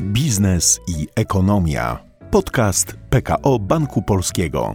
Biznes i ekonomia. Podcast PKO Banku Polskiego.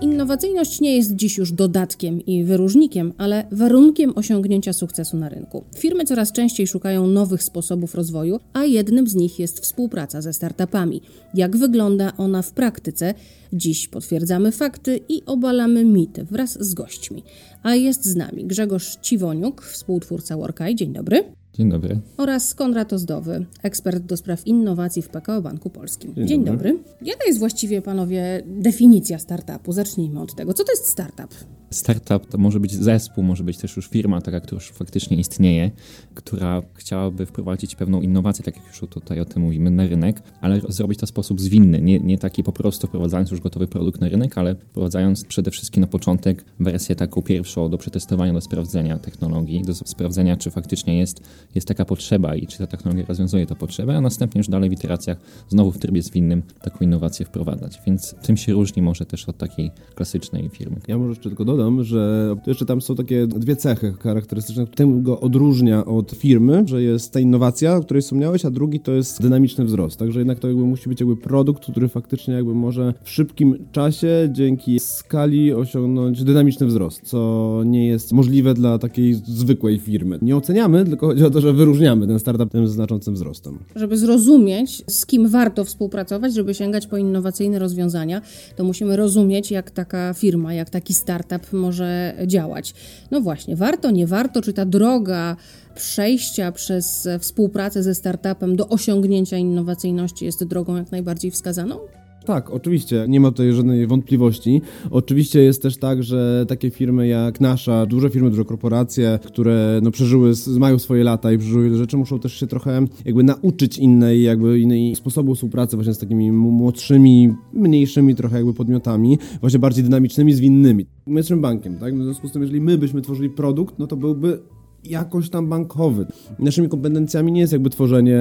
Innowacyjność nie jest dziś już dodatkiem i wyróżnikiem, ale warunkiem osiągnięcia sukcesu na rynku. Firmy coraz częściej szukają nowych sposobów rozwoju, a jednym z nich jest współpraca ze startupami. Jak wygląda ona w praktyce? Dziś potwierdzamy fakty i obalamy mity wraz z gośćmi. A jest z nami Grzegorz Ciwoniuk, współtwórca Workaj. Dzień dobry. Dzień dobry. Oraz Konrad Ozdowy, ekspert do spraw innowacji w PKO Banku Polskim. Dzień Dzień dobry. dobry. Jaka jest właściwie, panowie, definicja startupu? Zacznijmy od tego. Co to jest startup? Startup to może być zespół, może być też już firma, taka, która już faktycznie istnieje, która chciałaby wprowadzić pewną innowację, tak jak już tutaj o tym mówimy, na rynek, ale zrobić to w sposób zwinny. Nie, nie taki po prostu wprowadzając już gotowy produkt na rynek, ale wprowadzając przede wszystkim na początek wersję taką pierwszą do przetestowania, do sprawdzenia technologii, do sprawdzenia, czy faktycznie jest, jest taka potrzeba i czy ta technologia rozwiązuje tę potrzebę, a następnie już dalej w iteracjach znowu w trybie zwinnym taką innowację wprowadzać. Więc tym się różni może też od takiej klasycznej firmy. Ja może jeszcze tylko dodam, że jeszcze tam są takie dwie cechy charakterystyczne, tym go odróżnia od firmy, że jest ta innowacja, o której wspomniałeś, a drugi to jest dynamiczny wzrost. Także jednak to jakby musi być jakby produkt, który faktycznie jakby może w szybkim czasie dzięki skali osiągnąć dynamiczny wzrost, co nie jest możliwe dla takiej zwykłej firmy. Nie oceniamy, tylko chodzi o to, że wyróżniamy ten startup tym znaczącym wzrostem. Żeby zrozumieć, z kim warto współpracować, żeby sięgać po innowacyjne rozwiązania, to musimy rozumieć, jak taka firma, jak taki startup może działać. No właśnie, warto, nie warto, czy ta droga przejścia przez współpracę ze startupem do osiągnięcia innowacyjności jest drogą jak najbardziej wskazaną? Tak, oczywiście, nie ma tutaj żadnej wątpliwości. Oczywiście jest też tak, że takie firmy jak nasza, duże firmy, duże korporacje, które no, przeżyły, mają swoje lata i przeżyły wiele rzeczy, muszą też się trochę jakby nauczyć innej, jakby innej sposobu współpracy właśnie z takimi młodszymi, mniejszymi trochę jakby podmiotami, właśnie bardziej dynamicznymi, zwinnymi. My jesteśmy bankiem, tak? W związku z tym, jeżeli my byśmy tworzyli produkt, no to byłby jakoś tam bankowy. Naszymi kompetencjami nie jest jakby tworzenie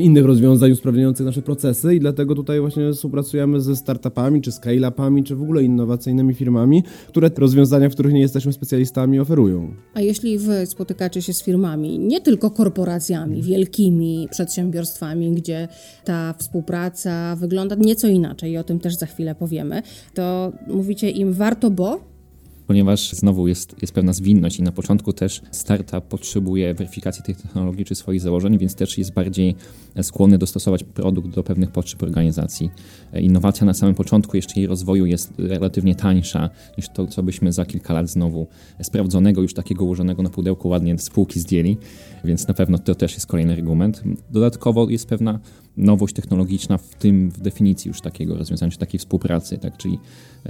innych rozwiązań usprawniających nasze procesy i dlatego tutaj właśnie współpracujemy ze startupami, czy scale-upami, czy w ogóle innowacyjnymi firmami, które rozwiązania, w których nie jesteśmy specjalistami, oferują. A jeśli wy spotykacie się z firmami, nie tylko korporacjami, wielkimi przedsiębiorstwami, gdzie ta współpraca wygląda nieco inaczej i o tym też za chwilę powiemy, to mówicie im warto, bo ponieważ znowu jest, jest pewna zwinność i na początku też startup potrzebuje weryfikacji tych technologii czy swoich założeń, więc też jest bardziej skłonny dostosować produkt do pewnych potrzeb organizacji. Innowacja na samym początku jeszcze jej rozwoju jest relatywnie tańsza niż to, co byśmy za kilka lat znowu sprawdzonego, już takiego ułożonego na pudełku ładnie z półki zdjęli, więc na pewno to też jest kolejny argument. Dodatkowo jest pewna nowość technologiczna w tym, w definicji już takiego rozwiązania, czy takiej współpracy, tak, czyli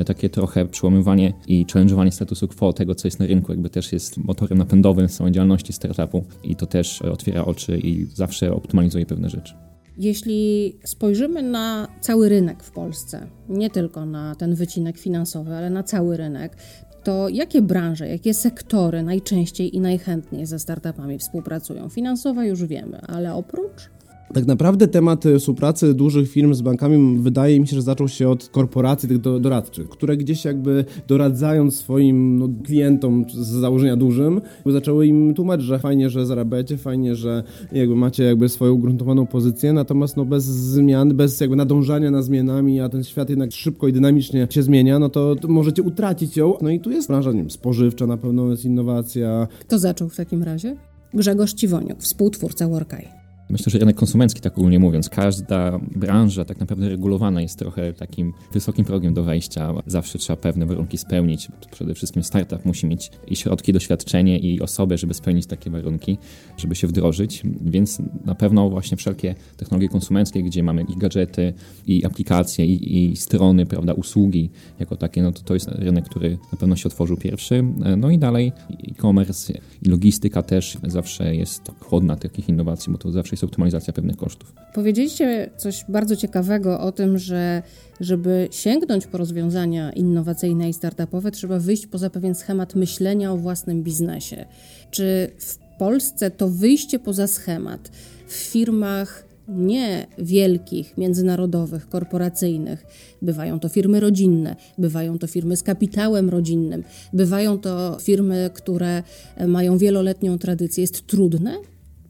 takie trochę przełamywanie i challenge'owanie statusu quo tego, co jest na rynku, jakby też jest motorem napędowym samej działalności startupu i to też otwiera oczy i zawsze optymalizuje pewne rzeczy. Jeśli spojrzymy na cały rynek w Polsce, nie tylko na ten wycinek finansowy, ale na cały rynek, to jakie branże, jakie sektory najczęściej i najchętniej ze startupami współpracują? Finansowe już wiemy, ale oprócz? Tak naprawdę temat współpracy dużych firm z bankami wydaje mi się, że zaczął się od korporacji tych doradczych, które gdzieś jakby doradzając swoim no, klientom z założenia dużym, zaczęły im tłumaczyć, że fajnie, że zarabiacie, fajnie, że jakby macie jakby swoją ugruntowaną pozycję, natomiast no bez zmian, bez jakby nadążania na zmianami, a ten świat jednak szybko i dynamicznie się zmienia, no to, to możecie utracić ją. No i tu jest branża, nie wiem, spożywcza na pewno jest innowacja. Kto zaczął w takim razie? Grzegorz Ciwoniuk, współtwórca Workaj. Myślę, że rynek konsumencki, tak ogólnie mówiąc, każda branża tak naprawdę regulowana jest trochę takim wysokim progiem do wejścia. Zawsze trzeba pewne warunki spełnić. Przede wszystkim startup musi mieć i środki, doświadczenie i osobę, żeby spełnić takie warunki, żeby się wdrożyć. Więc na pewno właśnie wszelkie technologie konsumenckie, gdzie mamy i gadżety, i aplikacje, i, i strony, prawda, usługi jako takie, no to to jest rynek, który na pewno się otworzył pierwszy. No i dalej e-commerce i logistyka też zawsze jest chłodna takich innowacji, bo to zawsze jest optymalizacja pewnych kosztów. Powiedzieliście coś bardzo ciekawego o tym, że żeby sięgnąć po rozwiązania innowacyjne i startupowe, trzeba wyjść poza pewien schemat myślenia o własnym biznesie. Czy w Polsce to wyjście poza schemat w firmach nie wielkich, międzynarodowych, korporacyjnych. Bywają to firmy rodzinne, bywają to firmy z kapitałem rodzinnym, bywają to firmy, które mają wieloletnią tradycję. Jest trudne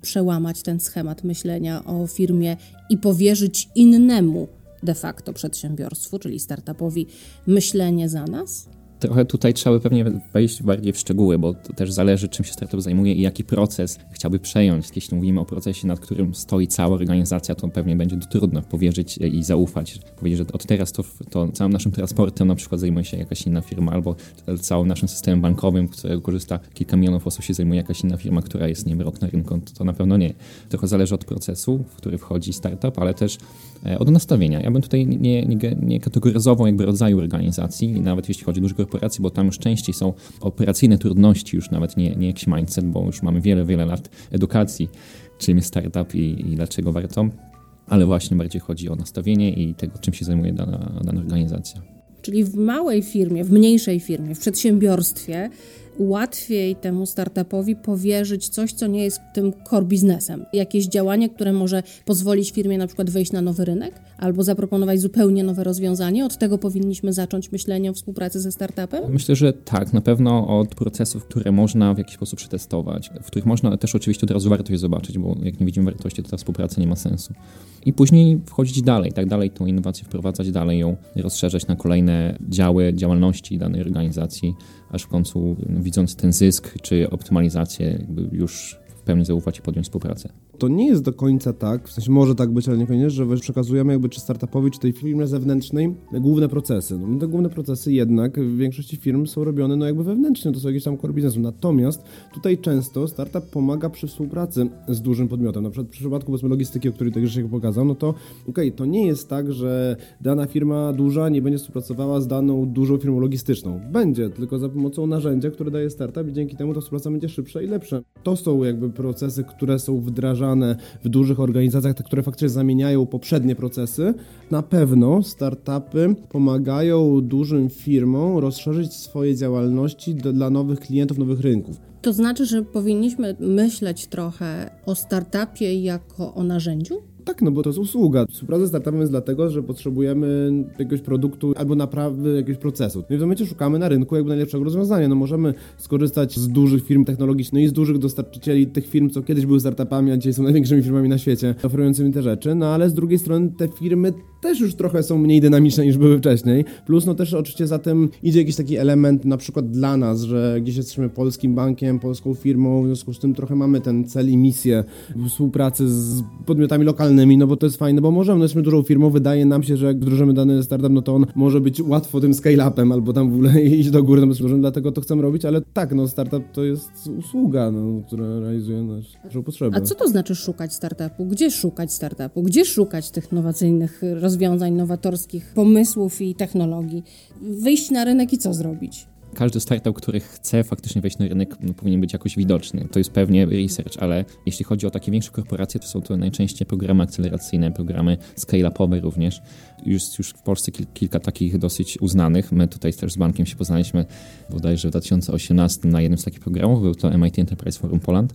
przełamać ten schemat myślenia o firmie i powierzyć innemu de facto przedsiębiorstwu, czyli startupowi, myślenie za nas? Trochę tutaj trzeba by pewnie wejść bardziej w szczegóły, bo to też zależy, czym się startup zajmuje i jaki proces chciałby przejąć. Jeśli mówimy o procesie, nad którym stoi cała organizacja, to pewnie będzie trudno powierzyć i zaufać. Powiedzieć, że od teraz to, to całym naszym transportem na przykład zajmuje się jakaś inna firma, albo całym naszym systemem bankowym, którego korzysta kilka milionów osób, się zajmuje jakaś inna firma, która jest, nie rok na rynku. To, to na pewno nie. Trochę zależy od procesu, w który wchodzi startup, ale też e, od nastawienia. Ja bym tutaj nie, nie, nie kategoryzował jakby rodzaju organizacji, nawet jeśli chodzi o duże korporacje, bo tam już częściej są operacyjne trudności, już nawet nie, nie jakiś mindset, bo już mamy wiele, wiele lat edukacji, czym jest startup i, i dlaczego warto, ale właśnie bardziej chodzi o nastawienie i tego, czym się zajmuje dana, dana organizacja. Czyli w małej firmie, w mniejszej firmie, w przedsiębiorstwie łatwiej temu startupowi powierzyć coś, co nie jest tym core biznesem. Jakieś działanie, które może pozwolić firmie na przykład wejść na nowy rynek albo zaproponować zupełnie nowe rozwiązanie. Od tego powinniśmy zacząć myślenie o współpracy ze startupem? Myślę, że tak. Na pewno od procesów, które można w jakiś sposób przetestować, w których można też oczywiście od razu wartość zobaczyć, bo jak nie widzimy wartości, to ta współpraca nie ma sensu. I później wchodzić dalej, tak dalej tą innowację wprowadzać, dalej ją rozszerzać na kolejne działy działalności danej organizacji, aż w końcu widząc ten zysk czy optymalizację, już w pełni zaufać i podjąć współpracę to nie jest do końca tak, w sensie może tak być, ale niekoniecznie, że przekazujemy jakby czy startupowi, czy tej firmie zewnętrznej główne procesy. No te główne procesy jednak w większości firm są robione no jakby wewnętrznie, to są jakieś tam core biznesu. Natomiast tutaj często startup pomaga przy współpracy z dużym podmiotem. Na przykład w przypadku powiedzmy logistyki, o której też się pokazał, no to okej, okay, to nie jest tak, że dana firma duża nie będzie współpracowała z daną dużą firmą logistyczną. Będzie, tylko za pomocą narzędzia, które daje startup i dzięki temu ta współpraca będzie szybsza i lepsza. To są jakby procesy, które są wdrażane w dużych organizacjach, które faktycznie zamieniają poprzednie procesy, na pewno startupy pomagają dużym firmom rozszerzyć swoje działalności do, dla nowych klientów, nowych rynków. To znaczy, że powinniśmy myśleć trochę o startupie jako o narzędziu? Tak, no bo to jest usługa. Współpraca z startupem jest dlatego, że potrzebujemy jakiegoś produktu albo naprawy jakiegoś procesu. No i w momencie szukamy na rynku jakby najlepszego rozwiązania. No możemy skorzystać z dużych firm technologicznych no i z dużych dostarczycieli tych firm, co kiedyś były startupami, a dzisiaj są największymi firmami na świecie oferującymi te rzeczy, no ale z drugiej strony te firmy też już trochę są mniej dynamiczne niż były wcześniej. Plus no też oczywiście za tym idzie jakiś taki element na przykład dla nas, że gdzieś jesteśmy polskim bankiem, polską firmą, w związku z tym trochę mamy ten cel i misję współpracy z podmiotami lokalnymi no bo to jest fajne, bo możemy, no jesteśmy dużą firmą, wydaje nam się, że jak wdrożymy dany startup, no to on może być łatwo tym scale-upem albo tam w ogóle iść do góry, no dlatego to chcemy robić, ale tak, no startup to jest usługa, no, która realizuje naszą potrzebę. A co to znaczy szukać startupu? Gdzie szukać startupu? Gdzie szukać tych innowacyjnych rozwiązań, nowatorskich pomysłów i technologii? Wyjść na rynek i co zrobić? Każdy startup, który chce faktycznie wejść na rynek, no, powinien być jakoś widoczny. To jest pewnie research, ale jeśli chodzi o takie większe korporacje, to są to najczęściej programy akceleracyjne, programy scale-upowe również. Już, już w Polsce kil, kilka takich dosyć uznanych. My tutaj też z bankiem się poznaliśmy bodajże w 2018 na jednym z takich programów, był to MIT Enterprise Forum Poland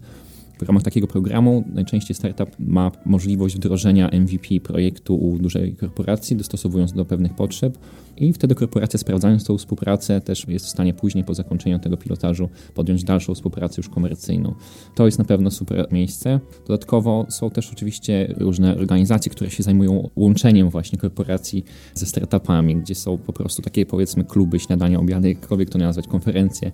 w ramach takiego programu najczęściej startup ma możliwość wdrożenia MVP projektu u dużej korporacji, dostosowując do pewnych potrzeb i wtedy korporacja sprawdzając tą współpracę też jest w stanie później po zakończeniu tego pilotażu podjąć dalszą współpracę już komercyjną. To jest na pewno super miejsce. Dodatkowo są też oczywiście różne organizacje, które się zajmują łączeniem właśnie korporacji ze startupami, gdzie są po prostu takie powiedzmy kluby, śniadania, obiady, jakkolwiek to nazwać, konferencje.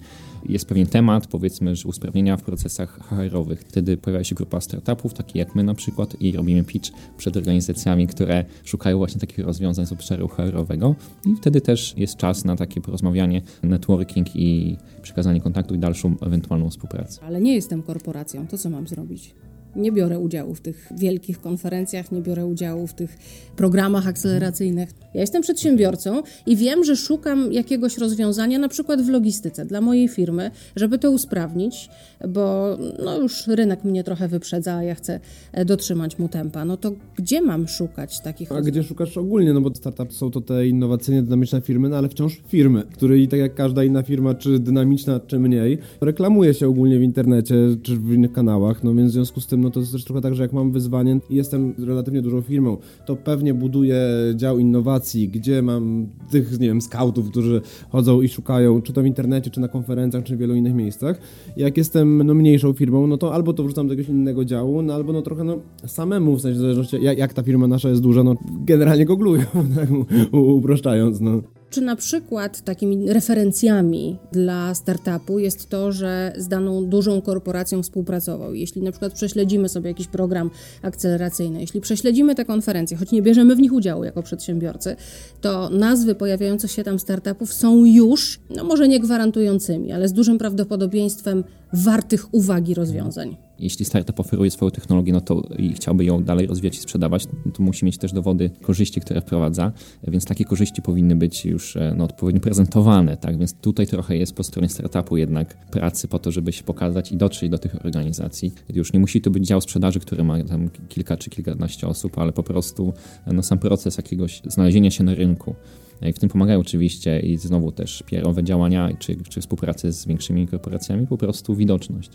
Jest pewien temat, powiedzmy, że usprawnienia w procesach HR-owych Wtedy pojawia się grupa startupów, takie jak my na przykład, i robimy pitch przed organizacjami, które szukają właśnie takich rozwiązań z obszaru HR-owego. I wtedy też jest czas na takie porozmawianie, networking i przekazanie kontaktu i dalszą ewentualną współpracę. Ale nie jestem korporacją, to co mam zrobić? Nie biorę udziału w tych wielkich konferencjach, nie biorę udziału w tych programach akceleracyjnych. Ja jestem przedsiębiorcą i wiem, że szukam jakiegoś rozwiązania, na przykład w logistyce dla mojej firmy, żeby to usprawnić, bo no już rynek mnie trochę wyprzedza, a ja chcę e, dotrzymać mu tempa. No to gdzie mam szukać takich A gdzie szukasz ogólnie? No bo startup są to te innowacyjne, dynamiczne firmy, no ale wciąż firmy, które i tak jak każda inna firma, czy dynamiczna, czy mniej, reklamuje się ogólnie w internecie, czy w innych kanałach, no więc w związku z tym no to jest też trochę tak, że jak mam wyzwanie i jestem relatywnie dużą firmą, to pewnie buduję dział innowacji, gdzie mam tych, nie wiem, skautów, którzy chodzą i szukają, czy to w internecie, czy na konferencjach, czy w wielu innych miejscach. Jak jestem no, mniejszą firmą, no to albo to wrzucam do jakiegoś innego działu, no albo no trochę no samemu, w sensie w zależności jak, jak ta firma nasza jest duża, no generalnie goglują, tak uproszczając, no. Czy na przykład takimi referencjami dla startupu jest to, że z daną dużą korporacją współpracował? Jeśli na przykład prześledzimy sobie jakiś program akceleracyjny, jeśli prześledzimy te konferencje, choć nie bierzemy w nich udziału jako przedsiębiorcy, to nazwy pojawiających się tam startupów są już, no może nie gwarantującymi, ale z dużym prawdopodobieństwem wartych uwagi rozwiązań jeśli startup oferuje swoją technologię no to i chciałby ją dalej rozwijać i sprzedawać, to musi mieć też dowody korzyści, które wprowadza, więc takie korzyści powinny być już e, no, odpowiednio prezentowane, tak? Więc tutaj trochę jest po stronie startupu jednak pracy po to, żeby się pokazać i dotrzeć do tych organizacji. Już nie musi to być dział sprzedaży, który ma tam kilka czy kilkanaście osób, ale po prostu no, sam proces jakiegoś znalezienia się na rynku. E, w tym pomagają oczywiście i znowu też PR-owe działania czy, czy współpracy z większymi korporacjami, po prostu widoczność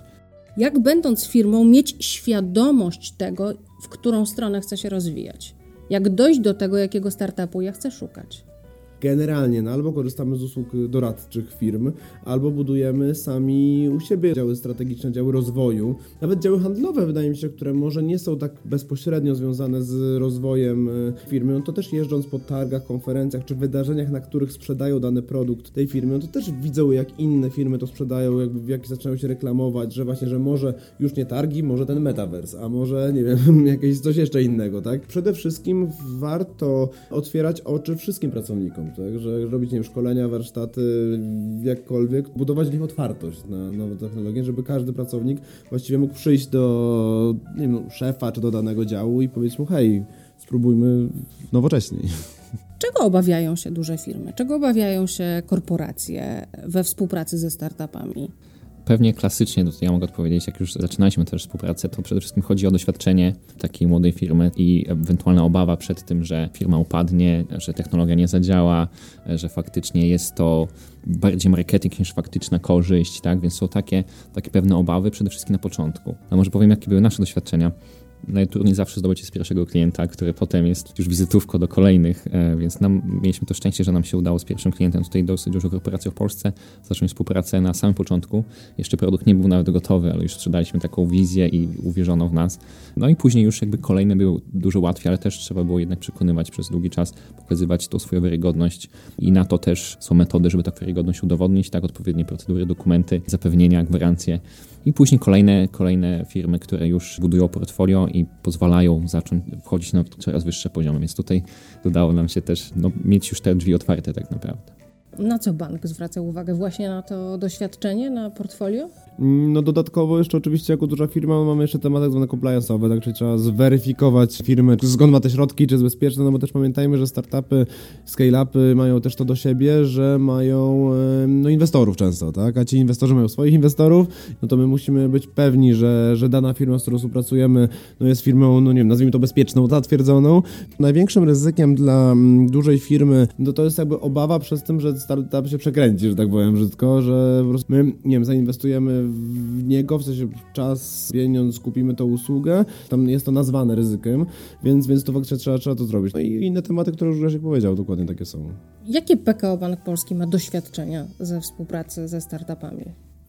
jak będąc firmą mieć świadomość tego, w którą stronę chce się rozwijać. Jak dojść do tego, jakiego startupu ja chcę szukać generalnie no, albo korzystamy z usług doradczych firm, albo budujemy sami u siebie działy strategiczne, działy rozwoju, nawet działy handlowe, wydaje mi się, które może nie są tak bezpośrednio związane z rozwojem e, firmy, no to też jeżdżąc po targach, konferencjach czy wydarzeniach, na których sprzedają dany produkt tej firmy, no to też widzą, jak inne firmy to sprzedają, jakby w jaki zaczynają się reklamować, że właśnie, że może już nie targi, może ten metaverse, a może, nie wiem, jakieś coś jeszcze innego, tak? Przede wszystkim warto otwierać oczy wszystkim pracownikom, tak? że robić nie wiem, szkolenia, warsztaty, jakkolwiek, budować w nich otwartość na nowe technologie, żeby każdy pracownik właściwie mógł przyjść do nie wiem, szefa czy do danego działu i powiedzieć mu, hej, spróbujmy nowocześniej. Czego obawiają się duże firmy? Czego obawiają się korporacje we współpracy ze startupami? Pewnie klasycznie, to ja mogę odpowiedzieć, jak już zaczynaliśmy też współpracę, to przede wszystkim chodzi o doświadczenie takiej młodej firmy i ewentualna obawa przed tym, że firma upadnie, że technologia nie zadziała, że faktycznie jest to bardziej marketing niż faktyczna korzyść, tak? Więc są takie, takie pewne obawy przede wszystkim na początku. A może powiem, jakie były nasze doświadczenia najtrudniej zawsze zdobyć z pierwszego klienta, który potem jest już wizytówką do kolejnych, e, więc nam, mieliśmy to szczęście, że nam się udało z pierwszym klientem tutaj dosyć dużą korporacją w Polsce zacząć współpracę na samym początku. Jeszcze produkt nie był nawet gotowy, ale już sprzedaliśmy taką wizję i uwierzono w nas. No i później już jakby kolejne były dużo łatwiej, ale też trzeba było jednak przekonywać przez długi czas, pokazywać tą swoją wiarygodność i na to też są metody, żeby tę wiarygodność udowodnić, tak, odpowiednie procedury, dokumenty, zapewnienia, gwarancje i później kolejne, kolejne firmy, które już budują portfolio i pozwalają zacząć wchodzić na coraz wyższe poziomy. Więc tutaj udało nam się też no, mieć już te drzwi otwarte tak naprawdę. Na co bank zwraca uwagę? Właśnie na to doświadczenie, na portfolio? No dodatkowo jeszcze oczywiście jako duża firma mamy jeszcze temat tak zwany compliance'owy, tak czyli trzeba zweryfikować firmę, czy skąd ma te środki, czy jest bezpieczne, no bo też pamiętajmy, że startupy, scale-upy mają też to do siebie, że mają no, inwestorów często, tak, a ci inwestorzy mają swoich inwestorów, no to my musimy być pewni, że, że dana firma, z którą współpracujemy, no jest firmą, no nie wiem, nazwijmy to bezpieczną, zatwierdzoną. Największym ryzykiem dla mm, dużej firmy, no to jest jakby obawa przez tym, że startup się przekręci, że tak powiem brzydko, że po prostu my, nie wiem, zainwestujemy w niego, w sensie czas, pieniądz, kupimy tą usługę, tam jest to nazwane ryzykiem, więc, więc to faktycznie trzeba, trzeba to zrobić. No i inne tematy, które już Grzesiek powiedział, dokładnie takie są. Jakie PKO Bank Polski ma doświadczenia ze współpracy ze startupami?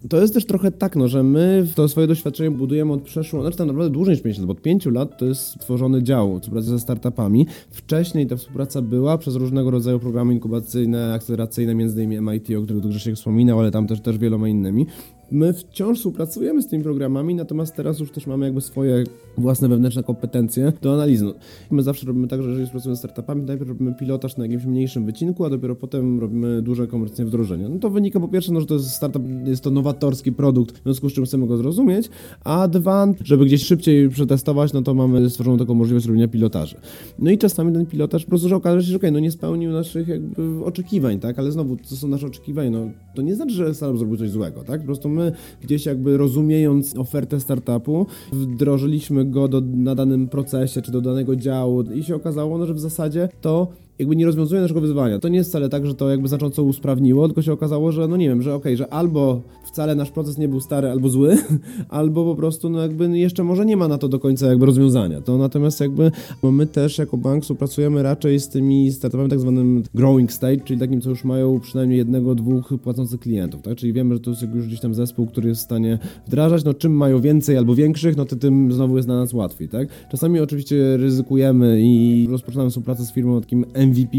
To jest też trochę tak, no, że my to swoje doświadczenie budujemy od przeszło, znaczy tak naprawdę dłużej niż 5 lat, bo od 5 lat to jest tworzony dział współpracy ze startupami. Wcześniej ta współpraca była przez różnego rodzaju programy inkubacyjne, akceleracyjne, między innymi MIT, o których Grzesiek wspominał, ale tam też, też wieloma innymi. My wciąż współpracujemy z tymi programami, natomiast teraz już też mamy jakby swoje własne wewnętrzne kompetencje do analizy. No, my zawsze robimy tak, że jeżeli współpracujemy z startupami, najpierw robimy pilotaż na jakimś mniejszym wycinku, a dopiero potem robimy duże komercyjne wdrożenia. No to wynika po pierwsze, no, że to jest startup, jest to nowatorski produkt, w związku z czym chcemy go zrozumieć, a dwa, żeby gdzieś szybciej przetestować, no to mamy stworzoną taką możliwość robienia pilotaży. No i czasami ten pilotaż po prostu, że okaże się, że okay, no nie spełnił naszych jakby oczekiwań, tak, ale znowu, to są nasze oczekiwania, no to nie znaczy, że startup zrobił coś złego, tak, po prostu my my gdzieś jakby rozumiejąc ofertę startupu, wdrożyliśmy go do, na danym procesie czy do danego działu i się okazało, no, że w zasadzie to jakby nie rozwiązuje naszego wyzwania. To nie jest wcale tak, że to jakby znacząco usprawniło, tylko się okazało, że no nie wiem, że okej, okay, że albo wcale nasz proces nie był stary albo zły, albo po prostu no jakby jeszcze może nie ma na to do końca jakby rozwiązania. To natomiast jakby my też jako bank współpracujemy raczej z tymi startupami tak zwanym growing stage, czyli takim, co już mają przynajmniej jednego, dwóch płacących klientów, tak? Czyli wiemy, że to jest już gdzieś tam zespół, który jest w stanie wdrażać, no czym mają więcej albo większych, no to tym znowu jest na nas łatwiej, tak? Czasami oczywiście ryzykujemy i rozpoczynamy współpracę z firmą takim MVP+.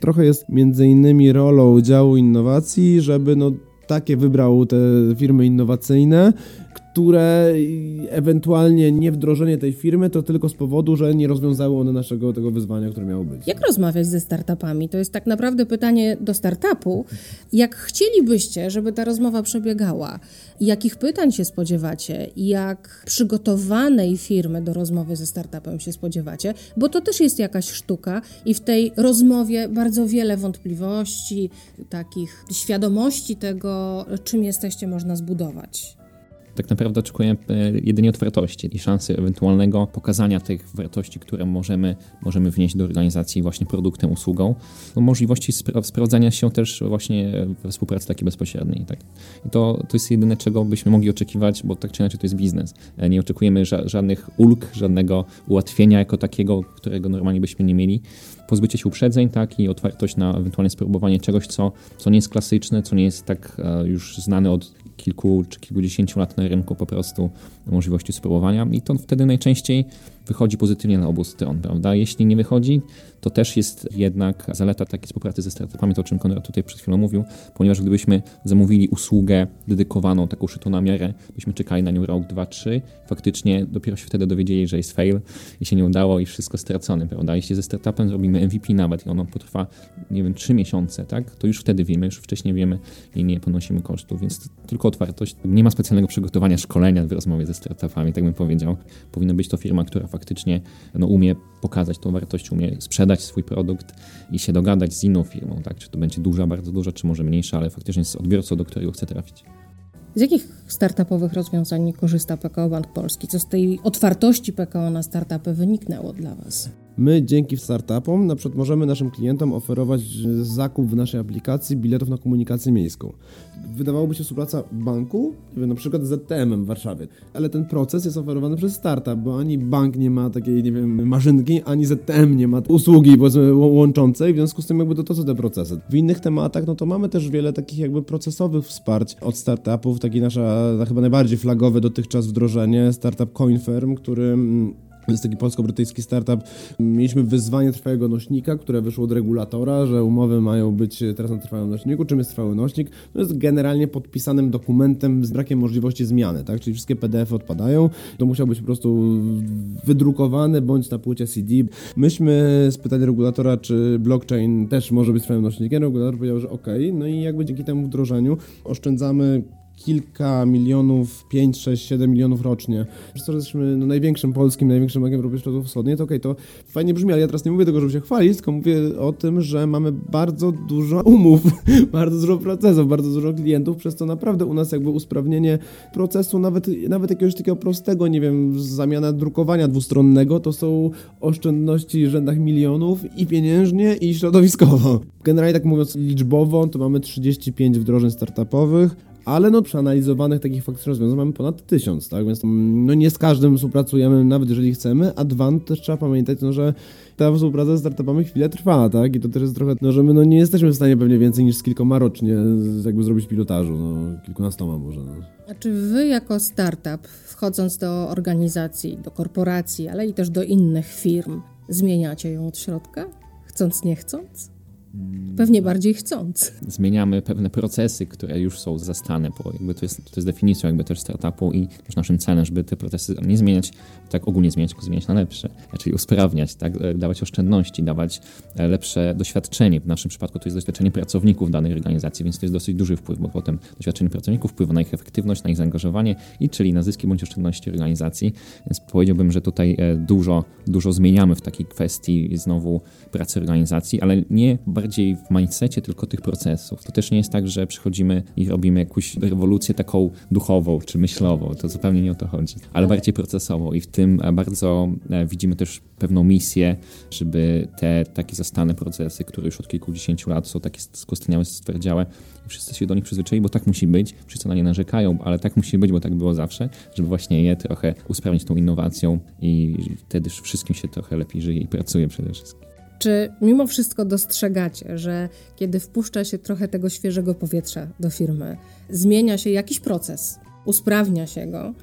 Trochę jest między innymi rolą działu innowacji, żeby no takie wybrał te firmy innowacyjne, które ewentualnie nie wdrożenie tej firmy to tylko z powodu, że nie rozwiązały one naszego tego wyzwania, które miało być. Jak rozmawiać ze startupami? To jest tak naprawdę pytanie do startupu. Jak chcielibyście, żeby ta rozmowa przebiegała? Jakich pytań się spodziewacie? Jak przygotowanej firmy do rozmowy ze startupem się spodziewacie? Bo to też jest jakaś sztuka i w tej rozmowie bardzo wiele wątpliwości, takich świadomości tego, czym jesteście, można zbudować tak naprawdę oczekujemy jedynie otwartości i szansy ewentualnego pokazania tych wartości, które możemy, możemy wnieść do organizacji właśnie produktem, usługą, no możliwości spra sprawdzania się też właśnie we współpracy takiej bezpośredniej. Tak? I to, to jest jedyne, czego byśmy mogli oczekiwać, bo tak czy inaczej to jest biznes. E, nie oczekujemy ża żadnych ulg, żadnego ułatwienia jako takiego, którego normalnie byśmy nie mieli. Pozbycie się uprzedzeń, tak, i otwartość na ewentualne spróbowanie czegoś, co, co nie jest klasyczne, co nie jest tak e, już znane od kilku czy kilkudziesięciu lat na rynku po prostu możliwości spróbowania i to wtedy najczęściej wychodzi pozytywnie na obu stron, prawda? Jeśli nie wychodzi, to też jest jednak zaleta takiej współpracy ze startupami, to o czym Konrad tutaj przed chwilą mówił, ponieważ gdybyśmy zamówili usługę dedykowaną, taką szytą na miarę, byśmy czekali na nią rok, dwa, trzy, faktycznie dopiero się wtedy dowiedzieli, że jest fail i się nie udało i wszystko stracone, prawda? Jeśli ze startupem zrobimy MVP nawet i ono potrwa, nie wiem, trzy miesiące, tak? To już wtedy wiemy, już wcześniej wiemy i nie ponosimy kosztów, więc tylko otwartość. Nie ma specjalnego przygotowania szkolenia w rozmowie ze startupami, tak bym powiedział. Powinna być to firma, która faktycznie no, umie pokazać tą wartość, umie sprzedać swój produkt i się dogadać z inną firmą, tak? Czy to będzie duża, bardzo duża, czy może mniejsza, ale faktycznie z odbiorcą, do którego chce trafić. Z jakich startupowych rozwiązań korzysta PKO Bank Polski? Co z tej otwartości PKO na startupy wyniknęło dla Was? My dzięki startupom na przykład możemy naszym klientom oferować zakup w naszej aplikacji biletów na komunikację miejską. Wydawałoby się współpraca banku, na przykład z ZTM w Warszawie, ale ten proces jest oferowany przez startup, bo ani bank nie ma takiej, nie wiem, maszynki, ani ZTM nie ma usługi powiedzmy łączącej, w związku z tym jakby to, to są te procesy. W innych tematach, no to mamy też wiele takich jakby procesowych wsparć od startupów, taki nasza chyba najbardziej flagowe dotychczas wdrożenie, startup CoinFirm, który mm, jest taki polsko-brytyjski startup. Mieliśmy wyzwanie trwałego nośnika, które wyszło od regulatora, że umowy mają być teraz na trwałym nośniku. Czym jest trwały nośnik? To jest generalnie podpisanym dokumentem z brakiem możliwości zmiany, tak? Czyli wszystkie PDF-y odpadają. To musiał być po prostu wydrukowany bądź na płycie CD. Myśmy spytali regulatora, czy blockchain też może być trwałym nośnikiem. Regulator powiedział, że ok. No i jakby dzięki temu wdrożeniu oszczędzamy kilka milionów, 5, 6, 7 milionów rocznie. Przez to, że jesteśmy no, największym polskim, największym bankiem Europy Środkowo-Wschodniej, to okej, okay, to fajnie brzmi, ale ja teraz nie mówię tego, żeby się chwalić, tylko mówię o tym, że mamy bardzo dużo umów, bardzo dużo procesów, bardzo dużo klientów, przez to naprawdę u nas jakby usprawnienie procesu, nawet, nawet jakiegoś takiego prostego, nie wiem, zamiana drukowania dwustronnego, to są oszczędności w rzędach milionów i pieniężnie, i środowiskowo. Generalnie tak mówiąc liczbowo, to mamy 35 wdrożeń startupowych, ale no przeanalizowanych takich faktycznych rozwiązań mamy ponad tysiąc, tak, więc no nie z każdym współpracujemy, nawet jeżeli chcemy, a dwa, też trzeba pamiętać, no, że ta współpraca z startupami chwilę trwa, tak, i to też jest trochę, no, że my no nie jesteśmy w stanie pewnie więcej niż z kilkoma rocznie jakby zrobić pilotażu, no, kilkunastoma może, no. A czy wy jako startup, wchodząc do organizacji, do korporacji, ale i też do innych firm, zmieniacie ją od środka? Chcąc, nie chcąc? Pewnie bardziej chcąc. Zmieniamy pewne procesy, które już są zastane, bo jakby to jest, to jest definicją jakby też startupu i też naszym celem, żeby te procesy nie zmieniać, tak ogólnie zmieniać, tylko zmieniać na lepsze, czyli usprawniać, tak, e, dawać oszczędności, dawać e, lepsze doświadczenie. W naszym przypadku to jest doświadczenie pracowników danej organizacji, więc to jest dosyć duży wpływ, bo potem doświadczenie pracowników wpływa na ich efektywność, na ich zaangażowanie i czyli na zyski bądź oszczędności organizacji. Więc powiedziałbym, że tutaj e, dużo, dużo zmieniamy w takiej kwestii znowu pracy organizacji, ale nie bardzo bardziej w mindsetie tylko tych procesów. To też nie jest tak, że przychodzimy i robimy jakąś rewolucję taką duchową czy myślową. To zupełnie nie o to chodzi, ale bardziej procesową i w tym bardzo e, widzimy też pewną misję, żeby te takie zastane procesy, które już od kilkudziesięciu lat są takie skostniałe, stwierdziałe i wszyscy się do nich przyzwyczaili, bo tak musi być, wszyscy na nie narzekają, ale tak musi być, bo tak było zawsze, żeby właśnie je trochę usprawnić tą innowacją i wtedy wszystkim się trochę lepiej żyje i pracuje przede wszystkim. Czy mimo wszystko dostrzegacie, że kiedy wpuszcza się trochę tego świeżego powietrza do firmy, zmienia się jakiś proces, usprawnia się go,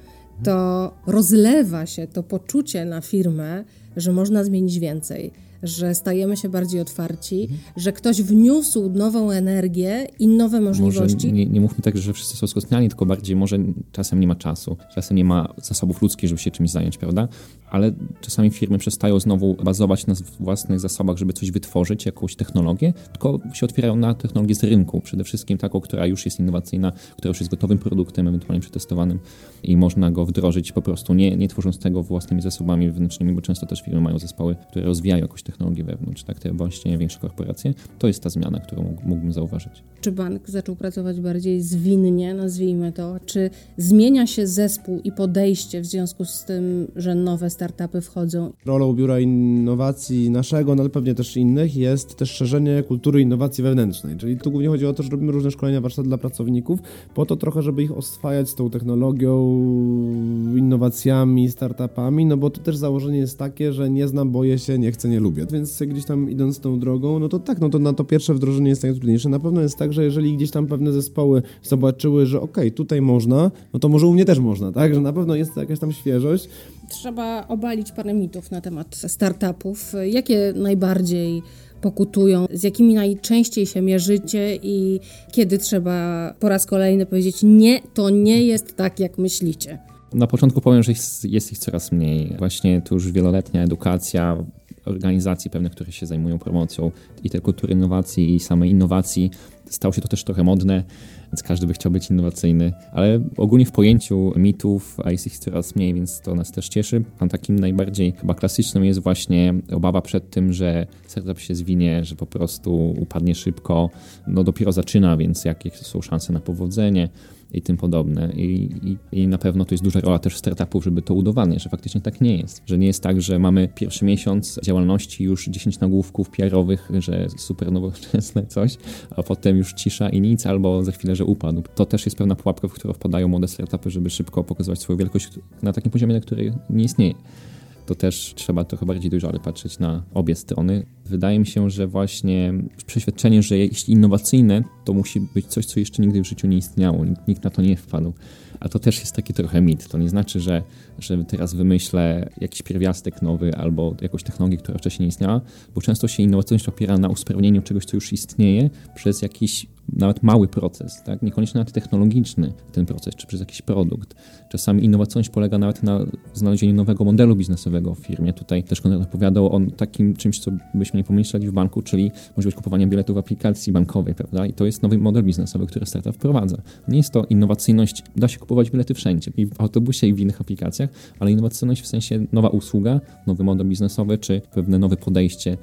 to rozlewa się to poczucie na firmę, że można zmienić więcej, że stajemy się bardziej otwarci, mhm. że ktoś wniósł nową energię i nowe możliwości. Nie, nie mówmy tak, że wszyscy są skostniali, tylko bardziej może czasem nie ma czasu, czasem nie ma zasobów ludzkich, żeby się czymś zająć, prawda? Ale czasami firmy przestają znowu bazować na własnych zasobach, żeby coś wytworzyć, jakąś technologię, tylko się otwierają na technologię z rynku, przede wszystkim taką, która już jest innowacyjna, która już jest gotowym produktem, ewentualnie przetestowanym i można go wdrożyć po prostu, nie, nie tworząc tego własnymi zasobami wewnętrznymi, bo często też firmy mają zespoły, które rozwijają jakąś technologię wewnątrz, tak, te właśnie większe korporacje. To jest ta zmiana, którą mógłbym zauważyć. Czy bank zaczął pracować bardziej zwinnie, nazwijmy to? Czy zmienia się zespół i podejście w związku z tym, że nowe startupy wchodzą. Rolą Biura Innowacji naszego, no ale pewnie też innych, jest też szerzenie kultury innowacji wewnętrznej. Czyli tu głównie chodzi o to, że robimy różne szkolenia warsztat dla pracowników, po to trochę, żeby ich oswajać z tą technologią, innowacjami, startupami, no bo to też założenie jest takie, że nie znam, boję się, nie chcę, nie lubię. Więc gdzieś tam idąc tą drogą, no to tak, no to na to pierwsze wdrożenie jest najtrudniejsze. Na pewno jest tak, że jeżeli gdzieś tam pewne zespoły zobaczyły, że okej, okay, tutaj można, no to może u mnie też można, tak? Że na pewno jest jakaś tam świeżość. Trzeba obalić parę mitów na temat startupów. Jakie najbardziej pokutują, z jakimi najczęściej się mierzycie i kiedy trzeba po raz kolejny powiedzieć nie, to nie jest tak, jak myślicie. Na początku powiem, że jest, jest ich coraz mniej. Właśnie tu już wieloletnia edukacja organizacji pewnych, które się zajmują promocją i tej kultury innowacji i samej innowacji. Stało się to też trochę modne więc każdy by chciał być innowacyjny, ale ogólnie w pojęciu mitów, a jest ich coraz mniej, więc to nas też cieszy. A takim najbardziej chyba klasycznym jest właśnie obawa przed tym, że startup się zwinie, że po prostu upadnie szybko, no dopiero zaczyna, więc jakie są szanse na powodzenie i tym podobne. I, i, I, na pewno to jest duża rola też startupów, żeby to udowadniać, że faktycznie tak nie jest. Że nie jest tak, że mamy pierwszy miesiąc działalności, już 10 nagłówków PR-owych, że super nowoczesne coś, a potem już cisza i nic, albo za chwilę, że upadł. To też jest pewna pułapka, w którą wpadają młode startupy, żeby szybko pokazywać swoją wielkość na takim poziomie, na którym nie istnieje to też trzeba trochę bardziej dojrzale patrzeć na obie strony. Wydaje mi się, że właśnie przeświadczenie, że jeśli innowacyjne, to musi być coś, co jeszcze nigdy w życiu nie istniało, nikt, nikt na to nie wpadł. A to też jest taki trochę mit. To nie znaczy, że, że teraz wymyślę jakiś pierwiastek nowy albo jakąś technologię, która wcześniej nie istniała, bo często się innowacyjność opiera na usprawnieniu czegoś, co już istnieje przez jakiś nawet mały proces, tak? niekoniecznie nawet technologiczny ten proces, czy przez jakiś produkt. Czasami innowacyjność polega nawet na znalezieniu nowego modelu biznesowego w firmie. Tutaj też Konrad opowiadał o takim czymś, co byśmy nie pomyśleli w banku, czyli możliwość kupowania biletów w aplikacji bankowej, prawda? I to jest nowy model biznesowy, który startup wprowadza. Nie jest to innowacyjność, da się kupować bilety wszędzie, i w autobusie, i w innych aplikacjach, ale innowacyjność w sensie nowa usługa, nowy model biznesowy, czy pewne nowe podejście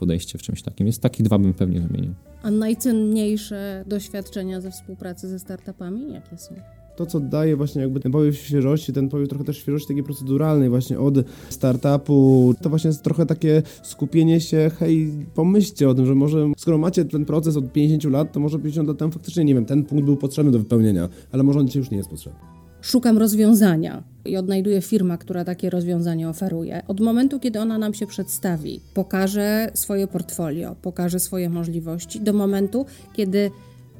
podejście w czymś takim. Jest taki dwa bym pewnie wymienił. A najcenniejsze doświadczenia ze współpracy ze startupami jakie są? to, co daje właśnie jakby ten powiew świeżości, ten powiew trochę też świeżości takiej proceduralnej właśnie od startupu, to właśnie jest trochę takie skupienie się, hej, pomyślcie o tym, że może skoro macie ten proces od 50 lat, to może 50 lat temu faktycznie, nie wiem, ten punkt był potrzebny do wypełnienia, ale może on dzisiaj już nie jest potrzebny szukam rozwiązania i odnajduję firmę, która takie rozwiązanie oferuje. Od momentu, kiedy ona nam się przedstawi, pokaże swoje portfolio, pokaże swoje możliwości, do momentu, kiedy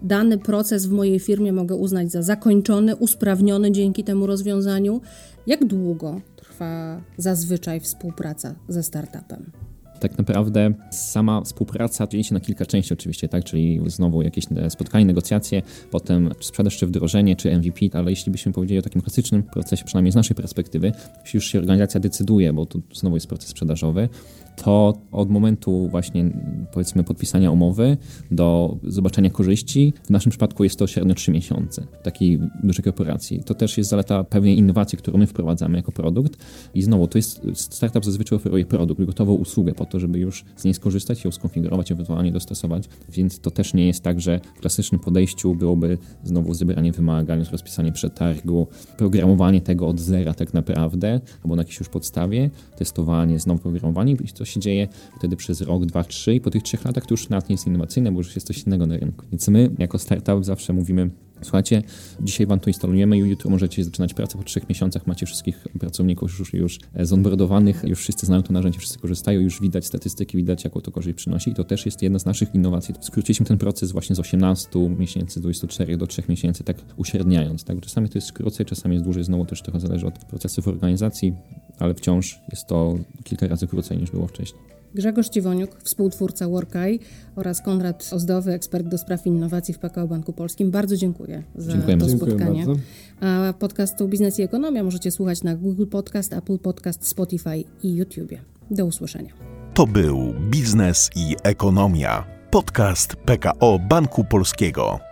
dany proces w mojej firmie mogę uznać za zakończony, usprawniony dzięki temu rozwiązaniu, jak długo trwa zazwyczaj współpraca ze startupem? Tak naprawdę sama współpraca dzieli się na kilka części oczywiście, tak, czyli znowu jakieś spotkanie, negocjacje, potem sprzedaż czy wdrożenie, czy MVP, ale jeśli byśmy powiedzieli o takim klasycznym procesie, przynajmniej z naszej perspektywy, jeśli już się organizacja decyduje, bo tu znowu jest proces sprzedażowy, to od momentu właśnie powiedzmy podpisania umowy do zobaczenia korzyści, w naszym przypadku jest to średnio 3 miesiące w takiej dużej korporacji. To też jest zaleta pewnej innowacji, którą my wprowadzamy jako produkt i znowu to jest startup zazwyczaj oferuje produkt, gotową usługę pod to, żeby już z niej skorzystać, ją skonfigurować, ewentualnie dostosować, więc to też nie jest tak, że w klasycznym podejściu byłoby znowu zebranie wymagań, rozpisanie przetargu, programowanie tego od zera tak naprawdę, albo na jakiejś już podstawie, testowanie, znowu programowanie i to się dzieje wtedy przez rok, dwa, trzy i po tych trzech latach to już nawet nie jest innowacyjne, bo już jest coś innego na rynku. Więc my jako startup zawsze mówimy, Słuchajcie, dzisiaj wam to instalujemy i jutro możecie zaczynać pracę. Po trzech miesiącach macie wszystkich pracowników już, już zonboardowanych, już wszyscy znają to narzędzie, wszyscy korzystają, już widać statystyki, widać jaką to korzyść przynosi i to też jest jedna z naszych innowacji. Skróciliśmy ten proces właśnie z 18 miesięcy, 24 do 3 miesięcy, tak uśredniając. Tak? Czasami to jest krócej, czasami jest dłużej, znowu też trochę zależy od procesów organizacji, ale wciąż jest to kilka razy krócej niż było wcześniej. Grzegorz Ciwoniuk, współtwórca Workaj oraz Konrad Ozdowy, ekspert do spraw innowacji w PKO Banku Polskim. Bardzo dziękuję za Dziękujemy. to Dziękuję spotkanie. bardzo. A podcastu Biznes i Ekonomia możecie słuchać na Google Podcast, Apple Podcast, Spotify i YouTube. Do usłyszenia. To był Biznes i Ekonomia. Podcast PKO Banku Polskiego.